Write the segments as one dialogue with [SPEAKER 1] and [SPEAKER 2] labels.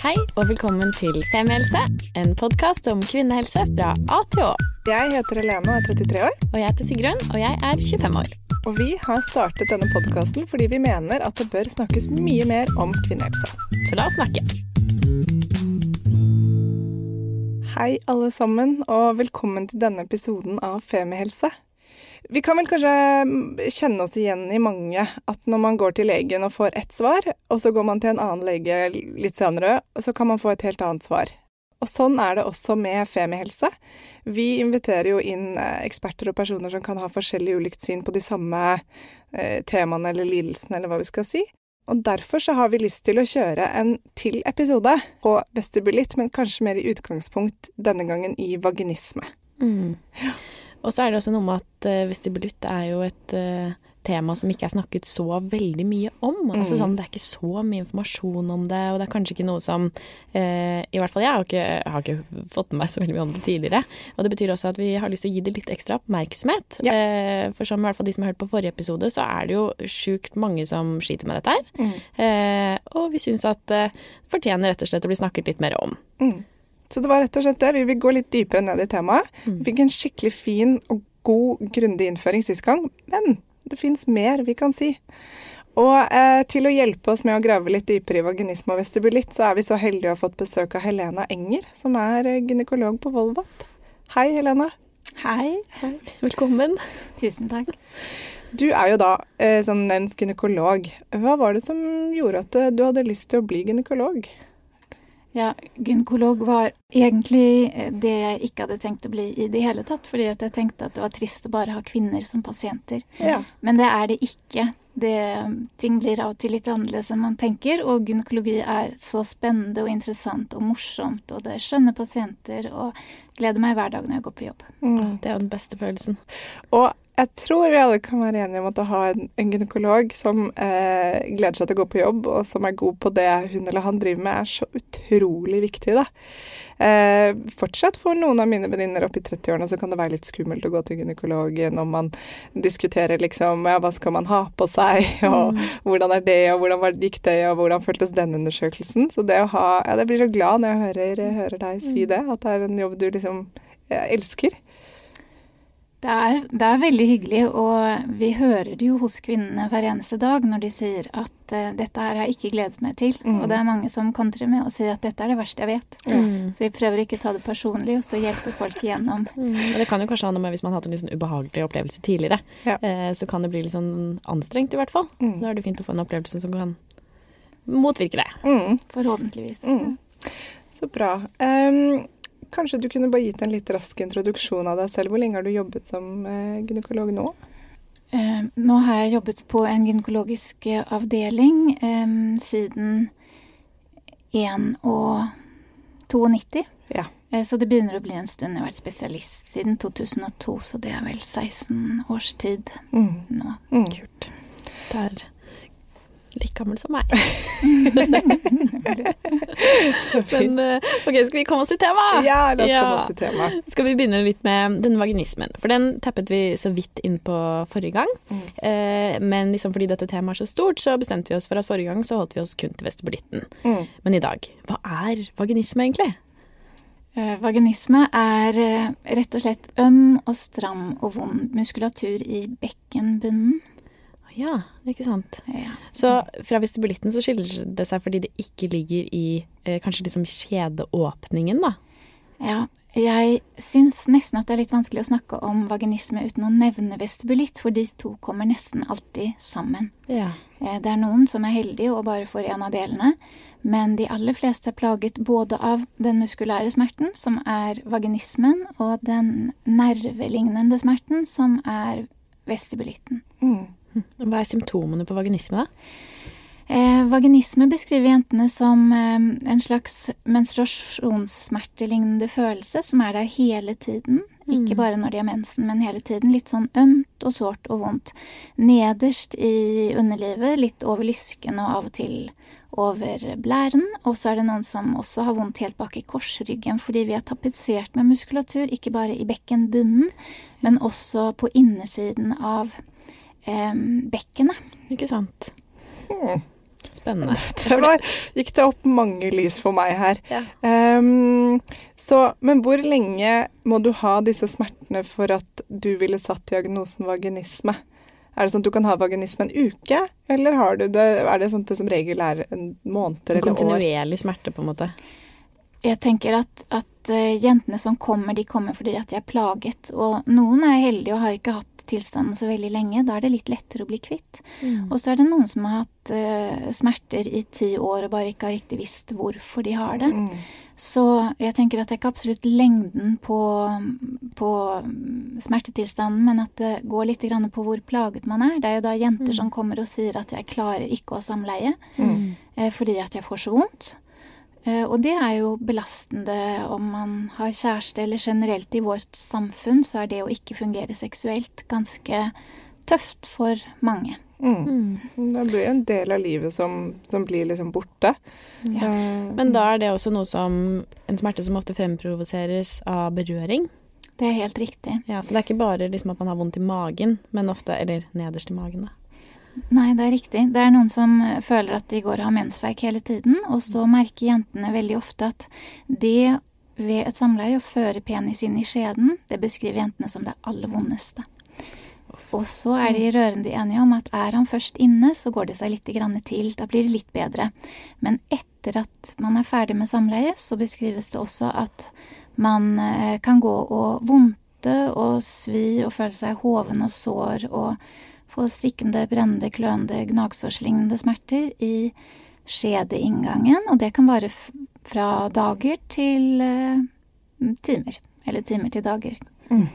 [SPEAKER 1] Hei og velkommen til Femihelse, en podkast om kvinnehelse fra A til Å.
[SPEAKER 2] Jeg heter Helene og er 33 år.
[SPEAKER 1] Og jeg heter Sigrun, og jeg er 25 år.
[SPEAKER 2] Og vi har startet denne podkasten fordi vi mener at det bør snakkes mye mer om kvinnehelse.
[SPEAKER 1] Så la oss snakke.
[SPEAKER 2] Hei alle sammen, og velkommen til denne episoden av Femihelse. Vi kan vel kanskje mm, kjenne oss igjen i mange at når man går til legen og får ett svar, og så går man til en annen lege litt senere, så kan man få et helt annet svar. Og sånn er det også med Femihelse. Vi inviterer jo inn eh, eksperter og personer som kan ha forskjellig ulikt syn på de samme eh, temaene eller lidelsene, eller hva vi skal si. Og derfor så har vi lyst til å kjøre en til episode på vestibulitt, men kanskje mer i utgangspunkt denne gangen i vaginisme.
[SPEAKER 1] Mm. Ja. Og så er det også noe med at uh, vestibulitt er jo et uh, tema som ikke er snakket så veldig mye om. Altså mm. Altså sånn, Det er ikke så mye informasjon om det, og det er kanskje ikke noe som eh, I hvert fall jeg har ikke, har ikke, fått med meg så veldig mye om det tidligere. Og det betyr også at vi har lyst til å gi det litt ekstra oppmerksomhet. Ja. Eh, for som i hvert fall de som har hørt på forrige episode, så er det jo sjukt mange som sliter med dette her. Mm. Eh, og vi syns at det fortjener rett og slett å bli snakket litt mer om. Mm.
[SPEAKER 2] Så det var rett og slett det. Vi vil gå litt dypere ned i temaet. Mm. Vi fikk en skikkelig fin og god, grundig innføring sist gang, men det fins mer vi kan si. Og eh, til å hjelpe oss med å grave litt dypere i vaginisme og vestibulitt, så er vi så heldige å ha fått besøk av Helena Enger, som er eh, gynekolog på Volvat. Hei, Helena.
[SPEAKER 3] Hei.
[SPEAKER 1] Hei. Velkommen.
[SPEAKER 3] Tusen takk.
[SPEAKER 2] Du er jo da, eh, som nevnt, gynekolog. Hva var det som gjorde at eh, du hadde lyst til å bli gynekolog?
[SPEAKER 3] Ja, gynekolog var egentlig eh, det jeg ikke hadde tenkt å bli i det hele tatt. Fordi jeg tenkte at det var trist å bare ha kvinner som pasienter. Ja. Men det er det ikke. Det, ting blir av og til litt annerledes enn man tenker. Og gynekologi er så spennende og interessant og morsomt. Og det er skjønne pasienter. Og gleder meg hver dag når jeg går på jobb.
[SPEAKER 1] Mm, det er den beste følelsen.
[SPEAKER 2] Og jeg tror vi alle kan være enige om at å ha en, en gynekolog som eh, gleder seg til å gå på jobb, og som er god på det hun eller han driver med, er så utrolig viktig, da. Eh, fortsatt for noen av mine venninner opp i 30-årene så kan det være litt skummelt å gå til gynekologen når man diskuterer liksom ja, hva skal man ha på seg, og mm. hvordan er det, og hvordan gikk det, og hvordan føltes den undersøkelsen. Så det å ha Ja, jeg blir så glad når jeg hører, hører deg si mm. det, at det er en jobb du liksom elsker.
[SPEAKER 3] Det er, det er, veldig hyggelig, og vi hører det jo hos kvinnene hver eneste dag når de sier at uh, dette her har jeg ikke gledet meg til. Mm. Og det er mange som kontrer med og sier at dette er det verste jeg vet. Mm. Så vi prøver ikke å ta det personlig, og så hjelper folk igjennom.
[SPEAKER 1] Mm. det kan jo kanskje ha noe med hvis man har hatt en liksom ubehagelig opplevelse tidligere, ja. uh, så kan det bli litt sånn anstrengt i hvert fall. Mm. Da er det fint å få en opplevelse som kan motvirke det.
[SPEAKER 3] Mm. Forhåpentligvis.
[SPEAKER 2] Mm. Så bra. Um, Kanskje du kunne bare gitt en litt rask introduksjon av deg selv. Hvor lenge har du jobbet som eh, gynekolog nå?
[SPEAKER 3] Eh, nå har jeg jobbet på en gynekologisk eh, avdeling eh, siden 1 og 92. Ja. Eh, så det begynner å bli en stund. Jeg har vært spesialist siden 2002, så det er vel 16 års tid mm. nå.
[SPEAKER 1] Mm. Kult. Det er like gammel som meg. Men eh, ok, skal vi komme oss til temaet?
[SPEAKER 2] Ja, la oss ja. komme oss til temaet.
[SPEAKER 1] Skal vi begynne litt med denne vaginismen. For den tappet vi så vidt inn på forrige gang. Mm. Eh, men liksom fordi dette temaet er så stort, så bestemte vi oss for at forrige gang så holdt vi oss kun til vestibulitten. Mm. Men i dag, hva er vaginisme egentlig?
[SPEAKER 3] Uh, vaginisme er rett og slett øm og stram og vond muskulatur i bekkenbunnen.
[SPEAKER 1] Ja, ikke sant. Ja. Så fra vestibulitten så skiller det seg fordi det ikke ligger i eh, kanskje liksom kjedeåpningen, da?
[SPEAKER 3] Ja, jeg syns nesten at det er litt vanskelig å snakke om vaginisme uten å nevne vestibulitt, for de to kommer nesten alltid sammen. Ja. Eh, det er noen som er heldige og bare får en av delene, men de aller fleste er plaget både av den muskulære smerten, som er vaginismen, og den nervelignende smerten, som er vestibulitten. Mm.
[SPEAKER 1] Hva er symptomene på vaginisme, da?
[SPEAKER 3] Eh, vaginisme beskriver jentene som eh, en slags menstruasjonssmertelignende følelse som er der hele tiden. Mm. Ikke bare når de har mensen, men hele tiden. Litt sånn ømt og sårt og vondt. Nederst i underlivet, litt over lysken og av og til over blæren. Og så er det noen som også har vondt helt bak i korsryggen fordi vi er tapetsert med muskulatur, ikke bare i bekkenbunnen, men også på innesiden av bekkenet.
[SPEAKER 1] Ikke sant. Hmm. Spennende.
[SPEAKER 2] Det var, gikk det opp mange lys for meg her. Ja. Um, så, men hvor lenge må du ha disse smertene for at du ville satt diagnosen vaginisme? Er det sånn at du kan ha vaginisme en uke, eller det, er det sånn at det som regel er en måned eller år?
[SPEAKER 1] Kontinuerlig smerte, på en måte?
[SPEAKER 3] Jeg tenker at, at uh, jentene som kommer, de kommer fordi at de er plaget. Og noen er heldige og har ikke hatt tilstanden så veldig lenge. Da er det litt lettere å bli kvitt. Mm. Og så er det noen som har hatt uh, smerter i ti år og bare ikke har riktig visst hvorfor de har det. Mm. Så jeg tenker at det er ikke absolutt lengden på, på smertetilstanden, men at det går litt på hvor plaget man er. Det er jo da jenter mm. som kommer og sier at 'jeg klarer ikke å ha samleie' mm. uh, fordi at jeg får så vondt. Eh, og det er jo belastende om man har kjæreste, eller generelt i vårt samfunn så er det å ikke fungere seksuelt ganske tøft for mange. Mm.
[SPEAKER 2] Mm. Det blir en del av livet som, som blir liksom borte.
[SPEAKER 1] Ja. Uh, Men da er det også noe som en smerte som ofte fremprovoseres av berøring?
[SPEAKER 3] Det er helt riktig.
[SPEAKER 1] Ja, Så det er ikke bare liksom at man har vondt i magen, men ofte Eller nederst i magen, da.
[SPEAKER 3] Nei, det er riktig. Det er noen som føler at de går og har mensverk hele tiden, og så merker jentene veldig ofte at det ved et samleie å føre penis inn i skjeden, det beskriver jentene som det aller vondeste. Og så er de rørende enige om at er han først inne, så går det seg litt til. Da blir det litt bedre. Men etter at man er ferdig med samleie, så beskrives det også at man eh, kan gå og vondte og svi og føle seg hoven og sår og få stikkende, brennende, kløende, gnagsårslignende smerter i skjedeinngangen, og det kan vare fra dager til uh, timer. Eller timer til dager. Mm.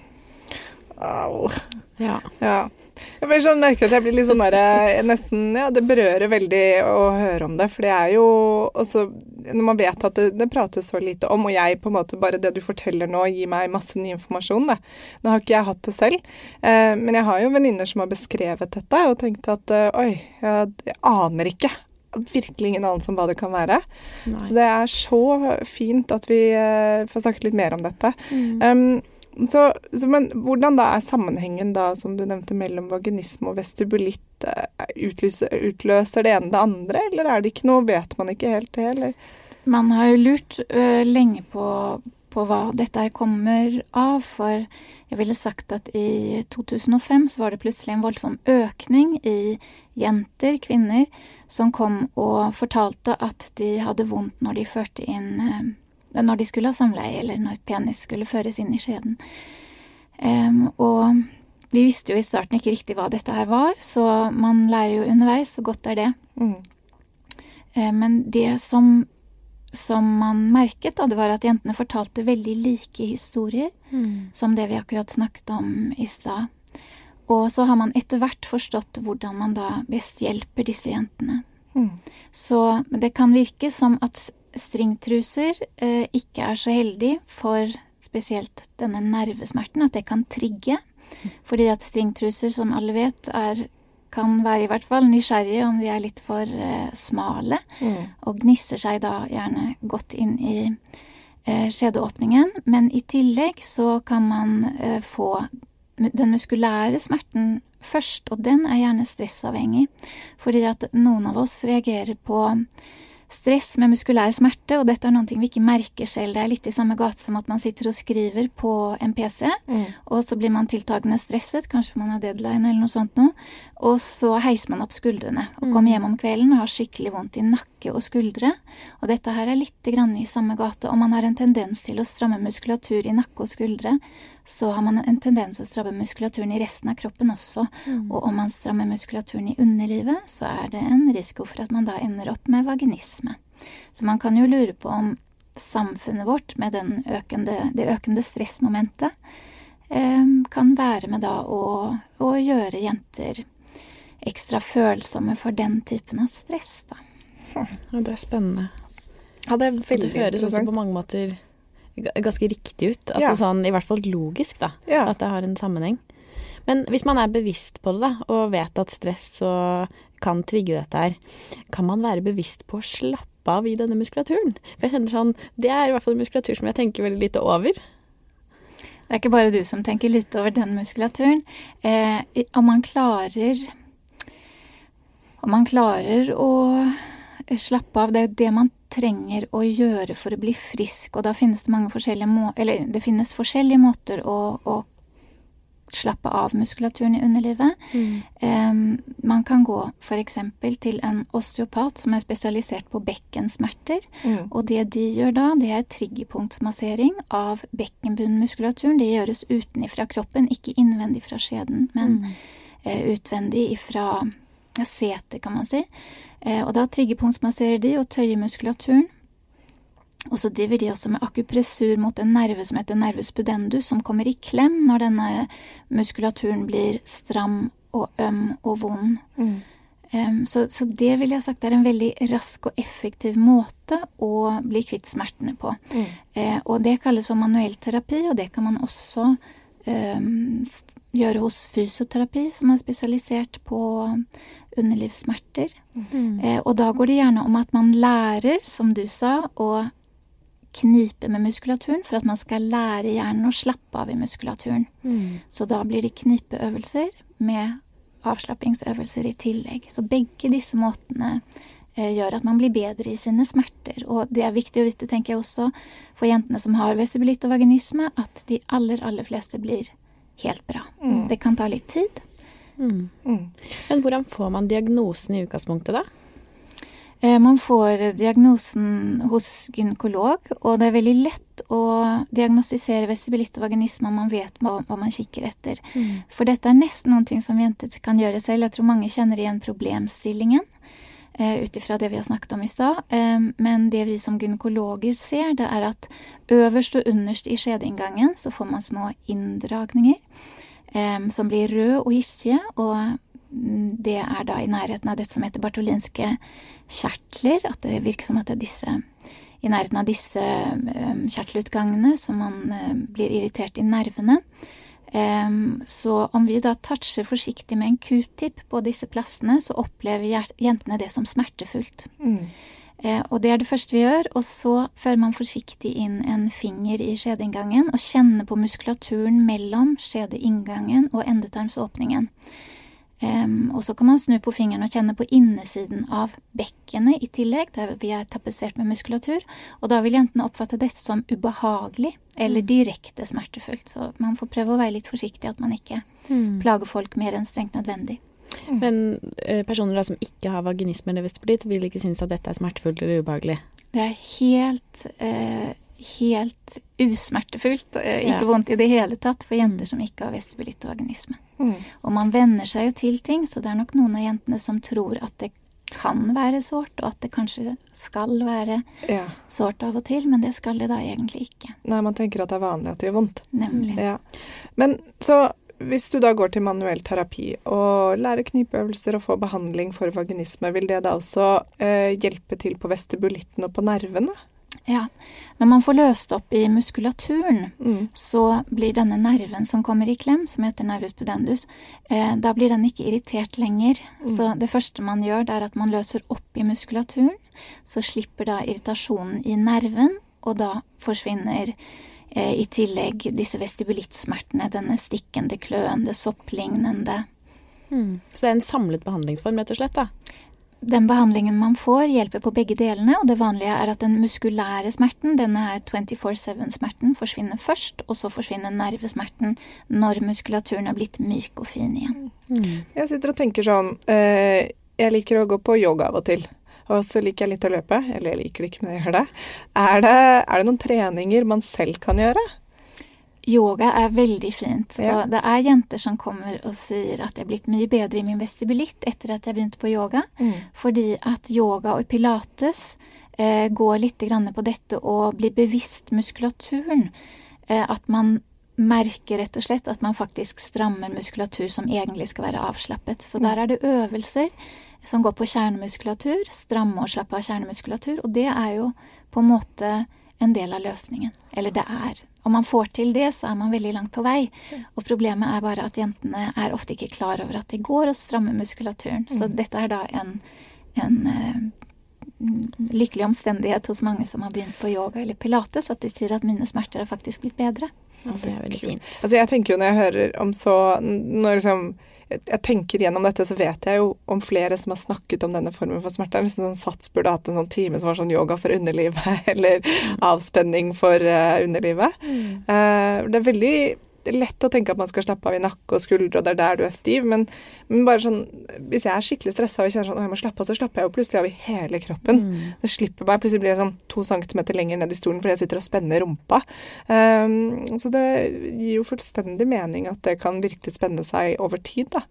[SPEAKER 2] Au. Ja. ja. Jeg blir sånn merker at jeg blir litt sånn der, eh, nesten, ja, Det berører veldig å høre om det. For det er jo også Når man vet at det, det, prates så lite om, og jeg på en måte bare det du forteller nå, gir meg masse ny informasjon. Da. Nå har ikke jeg hatt det selv, eh, men jeg har jo venninner som har beskrevet dette og tenkt at eh, oi, jeg, jeg aner ikke virkelig ingen anelse om hva det kan være. Nei. Så det er så fint at vi uh, får snakket litt mer om dette. Mm. Um, så, så, men hvordan da er sammenhengen da, som du nevnte, mellom vaginisme og vestibulitt? Eh, utløser, utløser, det ene det andre, eller er det ikke noe, vet man ikke helt det, eller?
[SPEAKER 3] Man har jo lurt uh, lenge på, på, hva dette her kommer av, for jeg ville sagt at i 2005 så var det plutselig en voldsom økning i jenter, kvinner, som kom og fortalte at de hadde vondt når de førte inn uh, når de skulle ha samleie, eller når penis skulle føres inn i skjeden. Um, og vi visste jo i starten ikke riktig hva dette her var, så man lærer jo underveis, og godt er det. Mm. Um, men det som, som, man merket, da, det var at jentene fortalte veldig like historier mm. som det vi akkurat snakket om i stad. Og så har man etter hvert forstått hvordan man da best hjelper disse jentene. Mm. Så det kan virke som at stringtruser eh, ikke er så heldig for spesielt denne nervesmerten, at det kan trigge. Fordi at stringtruser, som alle vet, er, kan være i hvert fall nysgjerrige om de er litt for eh, smale, mm. og gnisser seg da gjerne godt inn i eh, skjedeåpningen. Men i tillegg så kan man eh, få den muskulære smerten først, og den er gjerne stressavhengig. Fordi at noen av oss reagerer på stress med muskulær smerte, og dette er noe vi ikke merker selv. Det er litt i samme gate som at man sitter og skriver på en PC, mm. og så blir man tiltagende stresset, kanskje man har deadline eller noe sånt noe, og så heiser man opp skuldrene og kommer mm. hjem om kvelden og har skikkelig vondt i nakke og skuldre. Og dette her er litt grann i samme gate, og man har en tendens til å stramme muskulatur i nakke og skuldre så har man en tendens til å stramme muskulaturen i resten av kroppen også. Mm. Og om man strammer muskulaturen i underlivet, så er det en risiko for at man da ender opp med vaginisme. Så man kan jo lure på om samfunnet vårt, med økende, det økende stressmomentet, eh, kan være med da å, å gjøre jenter ekstra følsomme for den typen av stress, da.
[SPEAKER 1] Ja, det er spennende.
[SPEAKER 2] Ja, det er veldig
[SPEAKER 1] det høres også på mange måter ganske riktig ut. Altså ja. sånn i hvert fall logisk, da. Ja. At det har en sammenheng. Men hvis man er bevisst på det, da, og vet at stress kan trigge dette her, kan man være bevisst på å slappe av i denne muskulaturen? For jeg kjenner sånn Det er i hvert fall en muskulatur som jeg tenker veldig lite over.
[SPEAKER 3] Det er ikke bare du som tenker litt over den muskulaturen. Eh, om man klarer Om man klarer å slappe av, det er jo det man trenger å gjøre for å bli frisk. Og da finnes det mange forskjellige må eller det finnes forskjellige måter å, å slappe av muskulaturen i underlivet. Mm. Um, man kan gå f.eks. til en osteopat som er spesialisert på bekkensmerter. Mm. Og det de gjør da, det er triggerpunktsmassering av bekkenbunnmuskulaturen. Det gjøres utenifra kroppen, ikke innvendig fra skjeden, men mm. uh, utvendig ifra setet, kan man si. Uh, og da triggerpunktsmasserer de og tøyer muskulaturen. Og så driver de også med akupressur mot en nerve som heter nervus pudendus, som kommer i klem når denne muskulaturen blir stram og øm og vond. Mm. Um, så, så, det vil jeg ha sagt er en veldig rask og effektiv måte å bli kvitt smertene på. Mm. Uh, og det kalles for manuell terapi, og det kan man også um, gjøre hos fysioterapi, som er spesialisert på underlivssmerter. Mm. Og da går det gjerne om at man lærer, som du sa, å knipe med muskulaturen for at man skal lære hjernen å slappe av i muskulaturen. Mm. Så da blir det knipeøvelser med avslappingsøvelser i tillegg. Så begge disse måtene eh, gjør at man blir bedre i sine smerter. Og det er viktig å vite, tenker jeg også, for jentene som har vestibulitt og vaginisme, at de aller, aller fleste blir helt bra. Mm. Det kan ta litt tid.
[SPEAKER 1] Mm. mm. Men hvordan får man diagnosen i utgangspunktet, da?
[SPEAKER 3] Eh, man får diagnosen hos gynekolog, og det er veldig lett å diagnostisere vestibulitt og vaginisme om man vet hva, hva man kikker etter. Mm. For dette er nesten noen ting som jenter kan gjøre selv. Jeg tror mange kjenner igjen problemstillingen uh, ut ifra det vi har snakket om i stad. Uh, men det vi som gynekologer ser, det er at øverst og underst i skjedeinngangen så får man små inndragninger som blir røde og hissige. og det er da i nærheten av dette som heter bartolinske kjertler. At det virker som at det er disse i nærheten av disse kjertelutgangene som man blir irritert i nervene. Så om vi da toucher forsiktig med en q-tip på disse plassene, så opplever jentene det som smertefullt. Mm. Uh, og det er det første vi gjør. Og så fører man forsiktig inn en finger i skjedeinngangen og kjenner på muskulaturen mellom skjedeinngangen og endetarmsåpningen. Um, og så kan man snu på fingeren og kjenne på innesiden av bekkenet i tillegg, der vi er tapetsert med muskulatur. Og da vil jentene oppfatte dette som ubehagelig eller mm. direkte smertefullt. Så man får prøve å være litt forsiktig, at man ikke mm. plager folk mer enn strengt nødvendig.
[SPEAKER 1] Mm. Men eh, personer da som ikke har vaginisme eller vestibulitt, vil ikke synes at dette er smertefullt eller ubehagelig?
[SPEAKER 3] Det er helt eh, helt usmertefullt, Eh, ikke ja. vondt i det hele tatt, for jenter mm. som ikke har vestibulitt og vaginisme. Mm. Og man venner seg jo til ting, så det er nok noen av jentene som tror at det kan være sårt, og at det kanskje skal være ja. sårt av og til, men det skal det da egentlig ikke.
[SPEAKER 2] Nei, man tenker at det er vanlig at det gjør vondt.
[SPEAKER 3] Nemlig.
[SPEAKER 2] Ja. Men så hvis du da går til manuell terapi og lærer knipeøvelser og får behandling for vaginisme, vil det da også eh, hjelpe til på vestibulitten og på nervene?
[SPEAKER 3] Ja. Når man får løst opp i muskulaturen, mm. så blir denne nerven som kommer i klem, som heter nervus pudendus, eh, da blir den ikke irritert lenger. Mm. Så det første man gjør, det er at man løser opp i muskulaturen. Så slipper da irritasjonen i nerven, og da forsvinner eh, i tillegg disse vestibulittsmertene, denne stikkende, kløende, sopplignende
[SPEAKER 1] mm. Så det er en samlet behandlingsform, rett og slett? da?
[SPEAKER 3] Den behandlingen man får, hjelper på begge delene, og det vanlige er at den muskulære smerten, denne 24-7-smerten, forsvinner først, og så forsvinner nervesmerten når muskulaturen er blitt myk og fin igjen.
[SPEAKER 2] Mm. Jeg sitter og tenker sånn eh, Jeg liker å gå på yoga av og til. Og så liker jeg litt å løpe. Eller jeg liker det ikke, men jeg gjør det. Er det, er det noen treninger man selv kan gjøre?
[SPEAKER 3] Yoga er veldig fint. Ja. Og det er jenter som kommer og sier at jeg er blitt mye bedre i min vestibulitt etter at jeg begynte på yoga. Mm. Fordi at yoga og pilates eh, går litt på dette å bli bevisst muskulaturen. Eh, at man merker rett og slett at man faktisk strammer muskulatur som egentlig skal være avslappet. Så der er det øvelser som går på kjernemuskulatur, stramme og slappe av kjernemuskulatur, og det er jo på en måte en del av løsningen. Eller det er. Om man får til det, så er man veldig langt på vei. Og problemet er bare at jentene er ofte ikke klar over at de går og strammer muskulaturen. Så mm. dette er da en, en uh, lykkelig omstendighet hos mange som har begynt på yoga eller pilates, at de sier at mine smerter har faktisk blitt bedre.
[SPEAKER 1] Altså, det er veldig fint.
[SPEAKER 2] Altså, jeg tenker jo når jeg hører om så Når liksom jeg tenker gjennom dette, så vet jeg jo om flere som har snakket om denne formen for smerte. Liksom sånn Sats burde hatt en sånn time som var sånn yoga for underlivet, eller avspenning for uh, underlivet. Mm. Uh, det er veldig det er lett å tenke at man skal slappe av i nakke og skuldre, og det er der du er stiv, men, men bare sånn Hvis jeg er skikkelig stressa og kjenner sånn jeg må slappe av, så slapper jeg jo plutselig av i hele kroppen. Mm. Det slipper meg. Plutselig blir jeg sånn to centimeter lenger ned i stolen fordi jeg sitter og spenner rumpa. Um, så det gir jo fullstendig mening at det kan virkelig spenne seg over tid, da.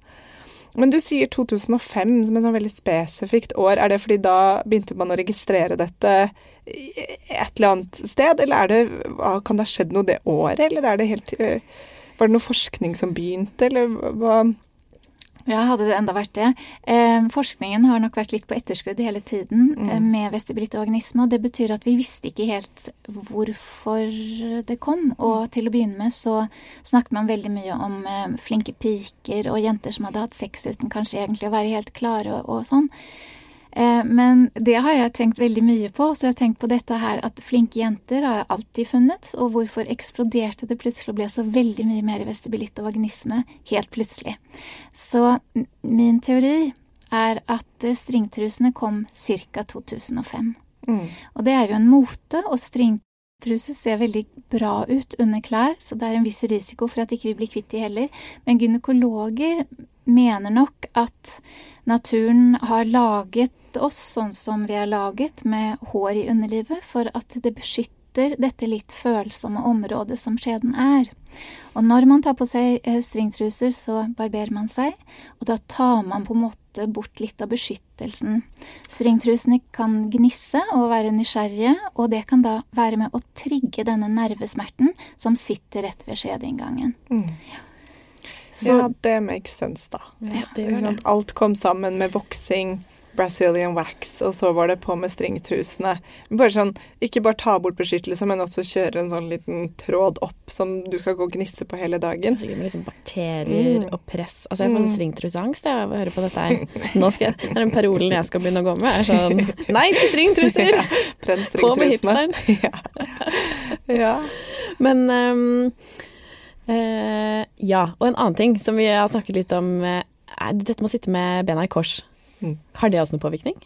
[SPEAKER 2] Men du sier 2005 som et sånn veldig spesifikt år. Er det fordi da begynte man å registrere dette et eller annet sted, eller det, kan det ha skjedd noe det året, eller er det helt eh, Var det noe forskning som begynte, eller hva
[SPEAKER 3] ja, hadde det enda vært det. Eh, forskningen har nok vært litt på etterskudd hele tiden mm. eh, med vestibulittvaganisme, og det betyr at vi visste ikke helt hvorfor det kom. Og mm. til å begynne med så snakket man veldig mye om eh, flinke piker og jenter som hadde hatt sex uten kanskje egentlig å være helt klare og, og sånn. Eh, men det har jeg tenkt veldig mye på. Så jeg har tenkt på dette her at flinke jenter har jeg alltid funnet. Og hvorfor eksploderte det plutselig og ble så veldig mye mer vestibulitt og vagnisme helt plutselig. Så min teori er at eh, stringtrusene kom ca. 2005. Mm. Og det er jo en mote, og stringtruser ser veldig bra ut under klær, så det er en viss risiko for at ikke vi blir kvitt de heller. Men gynekologer mener nok at naturen har laget oss sånn som vi er laget, med hår i underlivet, for at det beskytter dette litt følsomme området som skjeden er. Og når man tar på seg eh, stringtruser, så barberer man seg, og da tar man på en måte bort litt av beskyttelsen. Stringtrusene kan gnisse og være nysgjerrige, og det kan da være med å trigge denne nervesmerten som sitter rett ved skjedeinngangen. Mm.
[SPEAKER 2] Så, ja, det makes sense, da. Ja, Alt kom sammen med voksing, Brazilian wax, og så var det på med stringtrusene. Bare sånn, Ikke bare ta bort beskyttelse, men også kjøre en sånn liten tråd opp som du skal gå og gnisse på hele dagen.
[SPEAKER 1] Sikkert med liksom bakterier mm. og press. Altså, jeg får mm. stringtruseangst av å høre på dette her. Nå skal jeg, det er den parolen jeg skal begynne å gå med, er sånn Nei til stringtruser! Ja, på med hipsteren. Ja. ja. Men um, Uh, ja. Og en annen ting som vi har snakket litt om, uh, er dette med å sitte med bena i kors. Mm. Har det også noen påvirkning?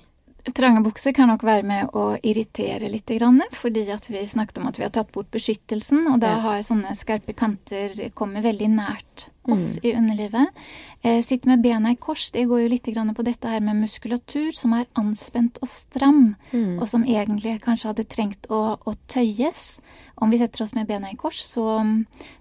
[SPEAKER 3] Trange bukser kan nok være med å irritere litt, fordi at vi snakket om at vi har tatt bort beskyttelsen, og da har sånne skarpe kanter kommet veldig nært oss mm. i underlivet. Eh, sitte med bena i kors, det går jo litt på dette her med muskulatur som er anspent og stram, mm. og som egentlig kanskje hadde trengt å, å tøyes. Om vi setter oss med bena i kors, så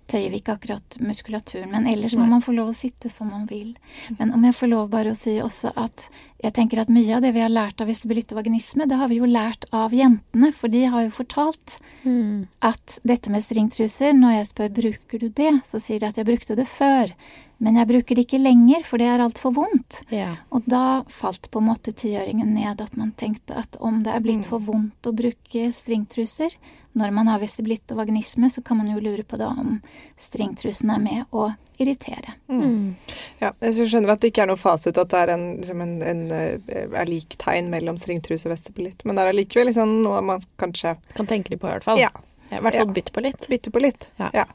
[SPEAKER 3] tøyer vi ikke akkurat muskulaturen. Men ellers må man få lov å sitte som man vil. Men om jeg får lov bare å si også at jeg tenker at mye av det vi har lært av vestibulitt og vaginisme, det har vi jo lært av jentene, for de har jo fortalt mm. at dette med stringtruser, når jeg spør bruker du det, så sier de at jeg brukte det før. Men jeg bruker det ikke lenger, for det er altfor vondt. Ja. Og da falt på en måte tiåringen ned, at man tenkte at om det er blitt mm. for vondt å bruke stringtruser, når man har vestibulitt og vaginisme, så kan man jo lure på da om stringtrusen er med å irritere. Mm.
[SPEAKER 2] mm. Ja, jeg skjønner at det ikke er noe fasit at det er en, liksom en, en, er lik tegn mellom stringtruse og vestibulitt, men det er allikevel liksom noe man kanskje
[SPEAKER 1] Kan tenke litt på, i hvert fall. Ja. I hvert fall ja. bytte på litt.
[SPEAKER 2] Bytte på litt, ja. ja.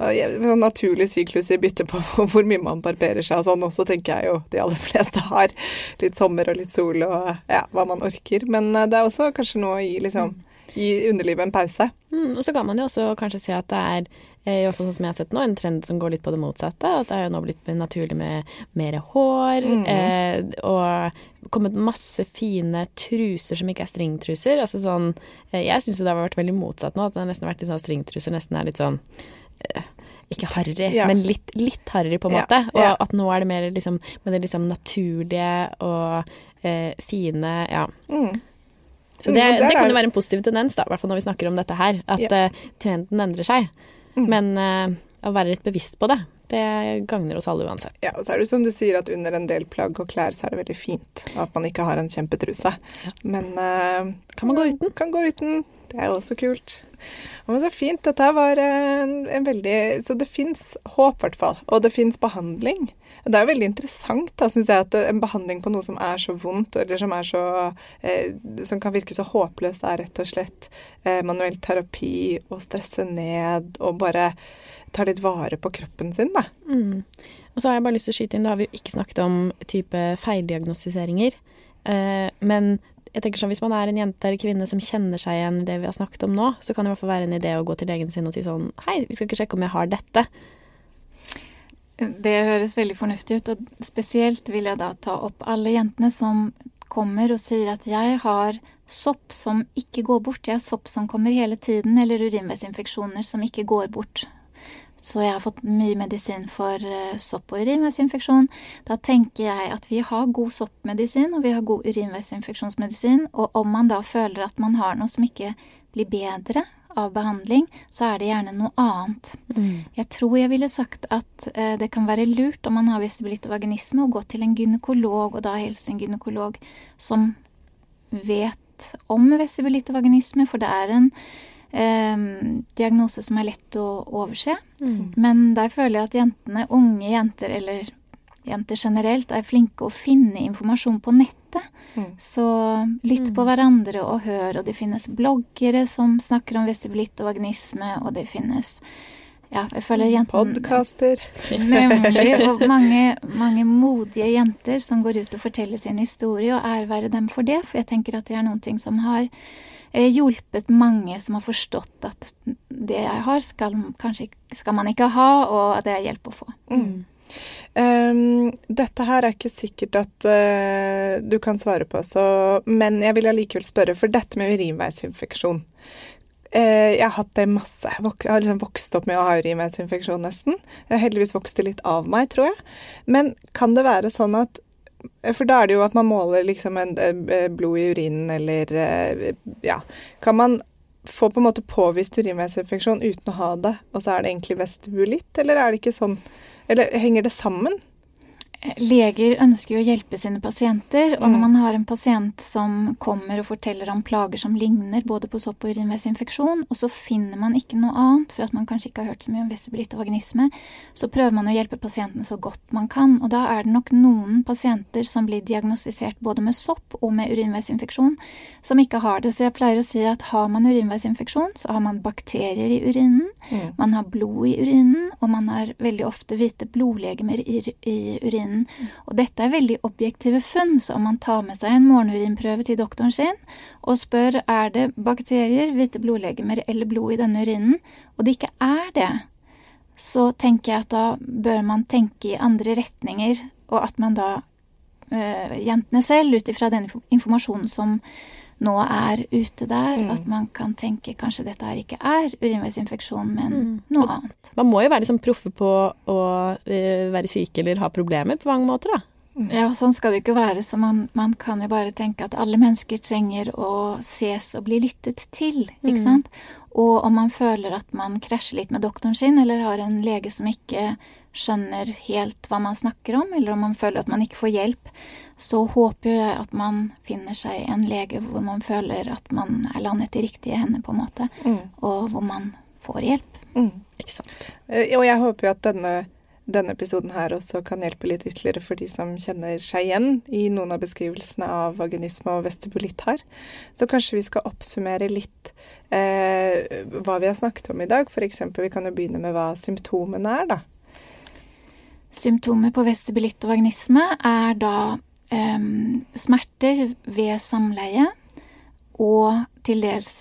[SPEAKER 2] Sånn naturlig syklus i bytte på hvor mye man barberer seg og sånn også, tenker jeg jo de aller fleste har. Litt sommer og litt sol og ja, hva man orker. Men eh, det er også kanskje noe i liksom mm gi underlivet en pause.
[SPEAKER 1] Mm, og så kan man jo også kanskje si at det er, eh, i hvert fall sånn som jeg har sett nå, en trend som går litt på det motsatte. At det er jo nå blitt naturlig med mer hår, mm. eh, og kommet masse fine truser som ikke er stringtruser. Altså sånn eh, Jeg syns jo det har vært veldig motsatt nå, at det har nesten vært litt sånn stringtruser nesten er litt sånn eh, ikke harry, ja. men litt, litt harry, på en måte. Ja, ja. Og at nå er det mer liksom med det liksom naturlige og eh, fine Ja. Mm. Så det, det kan jo være en positiv tendens, da, i hvert fall når vi snakker om dette her. At uh, trenden endrer seg. Men uh, å være litt bevisst på det, det gagner oss alle uansett.
[SPEAKER 2] Ja, og så er det som du sier at under en del plagg og klær så er det veldig fint at man ikke har en kjempetruse. Ja. Men uh,
[SPEAKER 1] Kan man gå uten?
[SPEAKER 2] Kan gå uten. Det er også kult. Men så fint. Dette var en, en veldig Så det fins håp, i hvert fall. Og det fins behandling. Det er veldig interessant, da, syns jeg, at en behandling på noe som er så vondt, eller som er så eh, Som kan virke så håpløst, er rett og slett eh, manuell terapi og stresse ned og bare ta litt vare på kroppen sin, da.
[SPEAKER 1] Mm. Og så har jeg bare lyst til å skyte inn, da har vi jo ikke snakket om type feildiagnostiseringer. Eh, men jeg tenker sånn, Hvis man er en jente eller kvinne som kjenner seg igjen i det vi har snakket om nå, så kan det i hvert fall være en idé å gå til legen sin og si sånn Hei, vi skal ikke sjekke om jeg har dette.
[SPEAKER 3] Det høres veldig fornuftig ut, og spesielt vil jeg da ta opp alle jentene som kommer og sier at jeg har sopp som ikke går bort. Jeg har sopp som kommer hele tiden, eller urinveisinfeksjoner som ikke går bort. Så jeg har fått mye medisin for uh, sopp og urinveisinfeksjon. Da tenker jeg at vi har god soppmedisin, og vi har god urinveisinfeksjonsmedisin. Og om man da føler at man har noe som ikke blir bedre av behandling, så er det gjerne noe annet. Mm. Jeg tror jeg ville sagt at uh, det kan være lurt om man har vestibulitt og vaginisme, å gå til en gynekolog, og da helst en gynekolog som vet om vestibulitt og vaginisme, for det er en eh, diagnose som er lett å overse. Mm. Men der føler jeg at jentene, unge jenter eller jenter generelt, er flinke å finne informasjon på nettet. Mm. Så lytt på mm. hverandre og hør. Og det finnes bloggere som snakker om vestibulitt og vagnisme, og det finnes ja, jeg føler jentene
[SPEAKER 2] Podkaster.
[SPEAKER 3] Nemlig. Og mange, mange, modige jenter som går ut og forteller sin historie, og ære dem for det. For jeg tenker at det er noen ting som har hjulpet mange som har forstått at det jeg har, skal, kanskje, skal man ikke ha, og at det er hjelp å få. Mm.
[SPEAKER 2] Um, dette her er ikke sikkert at uh, du kan svare på, så, men jeg vil allikevel spørre, for dette med urinveisinfeksjon uh, Jeg har hatt det masse. Jeg har liksom vokst opp med å ha urinveisinfeksjon, nesten. Jeg har heldigvis vokst det litt av meg, tror jeg. Men kan det være sånn at for da er det jo at man måler liksom en, eh, blod i urinen eller eh, Ja. Kan man få på en måte påvist urinveisinfeksjon uten å ha det, og så er det egentlig vestibulitt, eller er det ikke sånn Eller henger det sammen?
[SPEAKER 3] Leger ønsker jo å hjelpe sine pasienter, og når mm. man har en pasient som kommer og forteller om plager som ligner både på sopp og urinveisinfeksjon, og så finner man ikke noe annet, for at man kanskje ikke har hørt så mye om vestibulitt og vaginisme, så prøver man å hjelpe pasienten så godt man kan. Og da er det nok noen pasienter som blir diagnostisert både med sopp og med urinveisinfeksjon, som ikke har det. Så jeg pleier å si at har man urinveisinfeksjon, så har man bakterier i urinen, mm. man har blod i urinen, og man har veldig ofte hvite blodlegemer i, i urinen urinen. Og dette er veldig objektive funn, så om man tar med seg en morgenurinprøve til doktoren sin og spør er det bakterier, hvite blodlegemer eller blod i denne urinen, og det ikke er det, så tenker jeg at da bør man tenke i andre retninger, og at man da, øh, jentene selv, ut ifra den informasjonen som nå er ute der. Mm. At man kan tenke kanskje dette her ikke er urinveisinfeksjon, men mm. noe annet.
[SPEAKER 1] Man må jo være liksom proffe på å uh, være syk eller ha problemer på mange måter, da.
[SPEAKER 3] Ja, sånn skal det jo ikke være. Så man, man, kan jo bare tenke at alle mennesker trenger å ses og bli lyttet til, ikke mm. sant. Og om man føler at man krasjer litt med doktoren sin, eller har en lege som ikke skjønner helt hva man snakker om, eller om man føler at man ikke får hjelp, så håper jeg at man finner seg en lege hvor man føler at man er landet i riktige hender, på en måte, mm. og hvor man får hjelp. Mm.
[SPEAKER 2] Ikke sant. Eh, og jeg håper jo at denne, denne episoden her også kan hjelpe litt ytterligere for de som kjenner seg igjen i noen av beskrivelsene av vaginisme og vestibulitt her. Så kanskje vi skal oppsummere litt eh, hva vi har snakket om i dag. F.eks. vi kan jo begynne med hva symptomene er, da.
[SPEAKER 3] Symptomer på vestibulitt og vaginisme er da eh, smerter ved samleie og til dels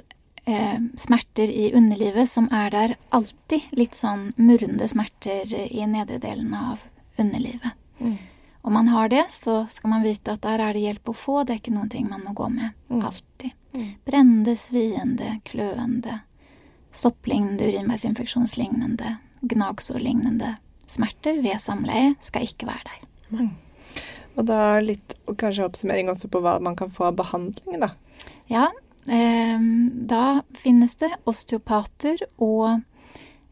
[SPEAKER 3] um, smerter i underlivet som er der alltid. Litt sånn murrende smerter i nedre delen av underlivet. Mm. Om man har det, så skal man vite at der er det hjelp å få. Det er ikke noen ting man må gå med. Mm. Alltid. Mm. Brennende, sviende, kløende, sopplignende, urinveisinfeksjonslignende, gnagsårlignende smerter ved samleie skal ikke være der. Mm.
[SPEAKER 2] Og da litt kanskje oppsummering også på hva man kan få av behandling, da.
[SPEAKER 3] Ja, eh, da finnes det osteopater og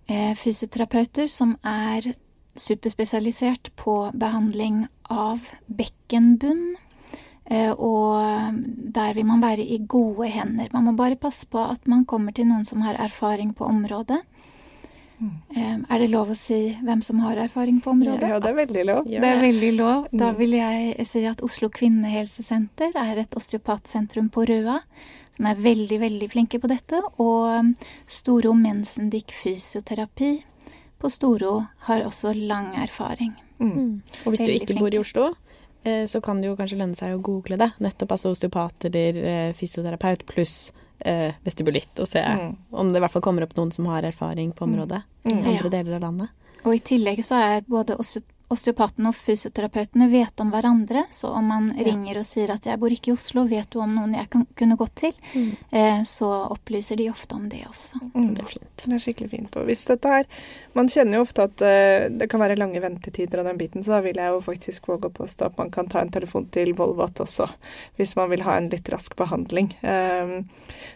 [SPEAKER 3] eh, fysioterapeuter som er superspesialisert på behandling av bekkenbunn. Eh, og der vil man være i gode hender. Man må bare passe på at man kommer til noen som har erfaring på området. Mm. Er det lov å si hvem som har erfaring på området?
[SPEAKER 2] Ja, det er veldig lov.
[SPEAKER 3] Det er veldig lov. Da mm. vil jeg si at Oslo kvinnehelsesenter er et osteopatsentrum på Røa som er veldig, veldig flinke på dette. Og Storo Mensendik fysioterapi på Storo har også lang erfaring.
[SPEAKER 1] Mm. mm. Og hvis veldig du ikke flinke. bor i Oslo, eh, så kan det jo kanskje lønne seg å google det. Nettopp altså osteopat eller eh, fysioterapeut pluss eh, vestibulitt, og se mm. om det i hvert fall kommer opp noen som har erfaring på området mm. i andre ja. deler av landet.
[SPEAKER 3] Og i tillegg så er både osteopaten og fysioterapeutene vet om hverandre. Så om man ja. ringer og sier at 'jeg bor ikke i Oslo, vet du om noen jeg kan, kunne gått til', mm. eh, så opplyser de ofte om det også.
[SPEAKER 2] Mm. Det er fint. Det er skikkelig fint. Og hvis dette her Man kjenner jo ofte at uh, det kan være lange ventetider av den biten, så da vil jeg jo faktisk våge å påstå at man kan ta en telefon til Volvat også, hvis man vil ha en litt rask behandling. Um,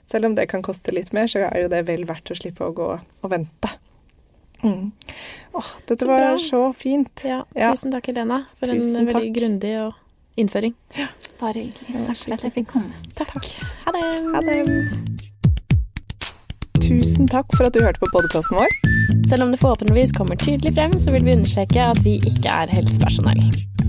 [SPEAKER 2] selv om det kan koste litt mer, så er jo det vel verdt å slippe å gå og vente. Mm. Åh, dette så var bra. så fint.
[SPEAKER 1] Ja, tusen takk, Helena, for tusen en veldig grundig innføring.
[SPEAKER 3] Ja. Bare hyggelig. Takk for at jeg fikk komme.
[SPEAKER 1] Takk. takk. Ha det.
[SPEAKER 2] Ha det. Tusen takk for at du hørte på podkasten vår.
[SPEAKER 1] Selv om det forhåpentligvis kommer tydelig frem, så vil vi understreke at vi ikke er helsepersonell.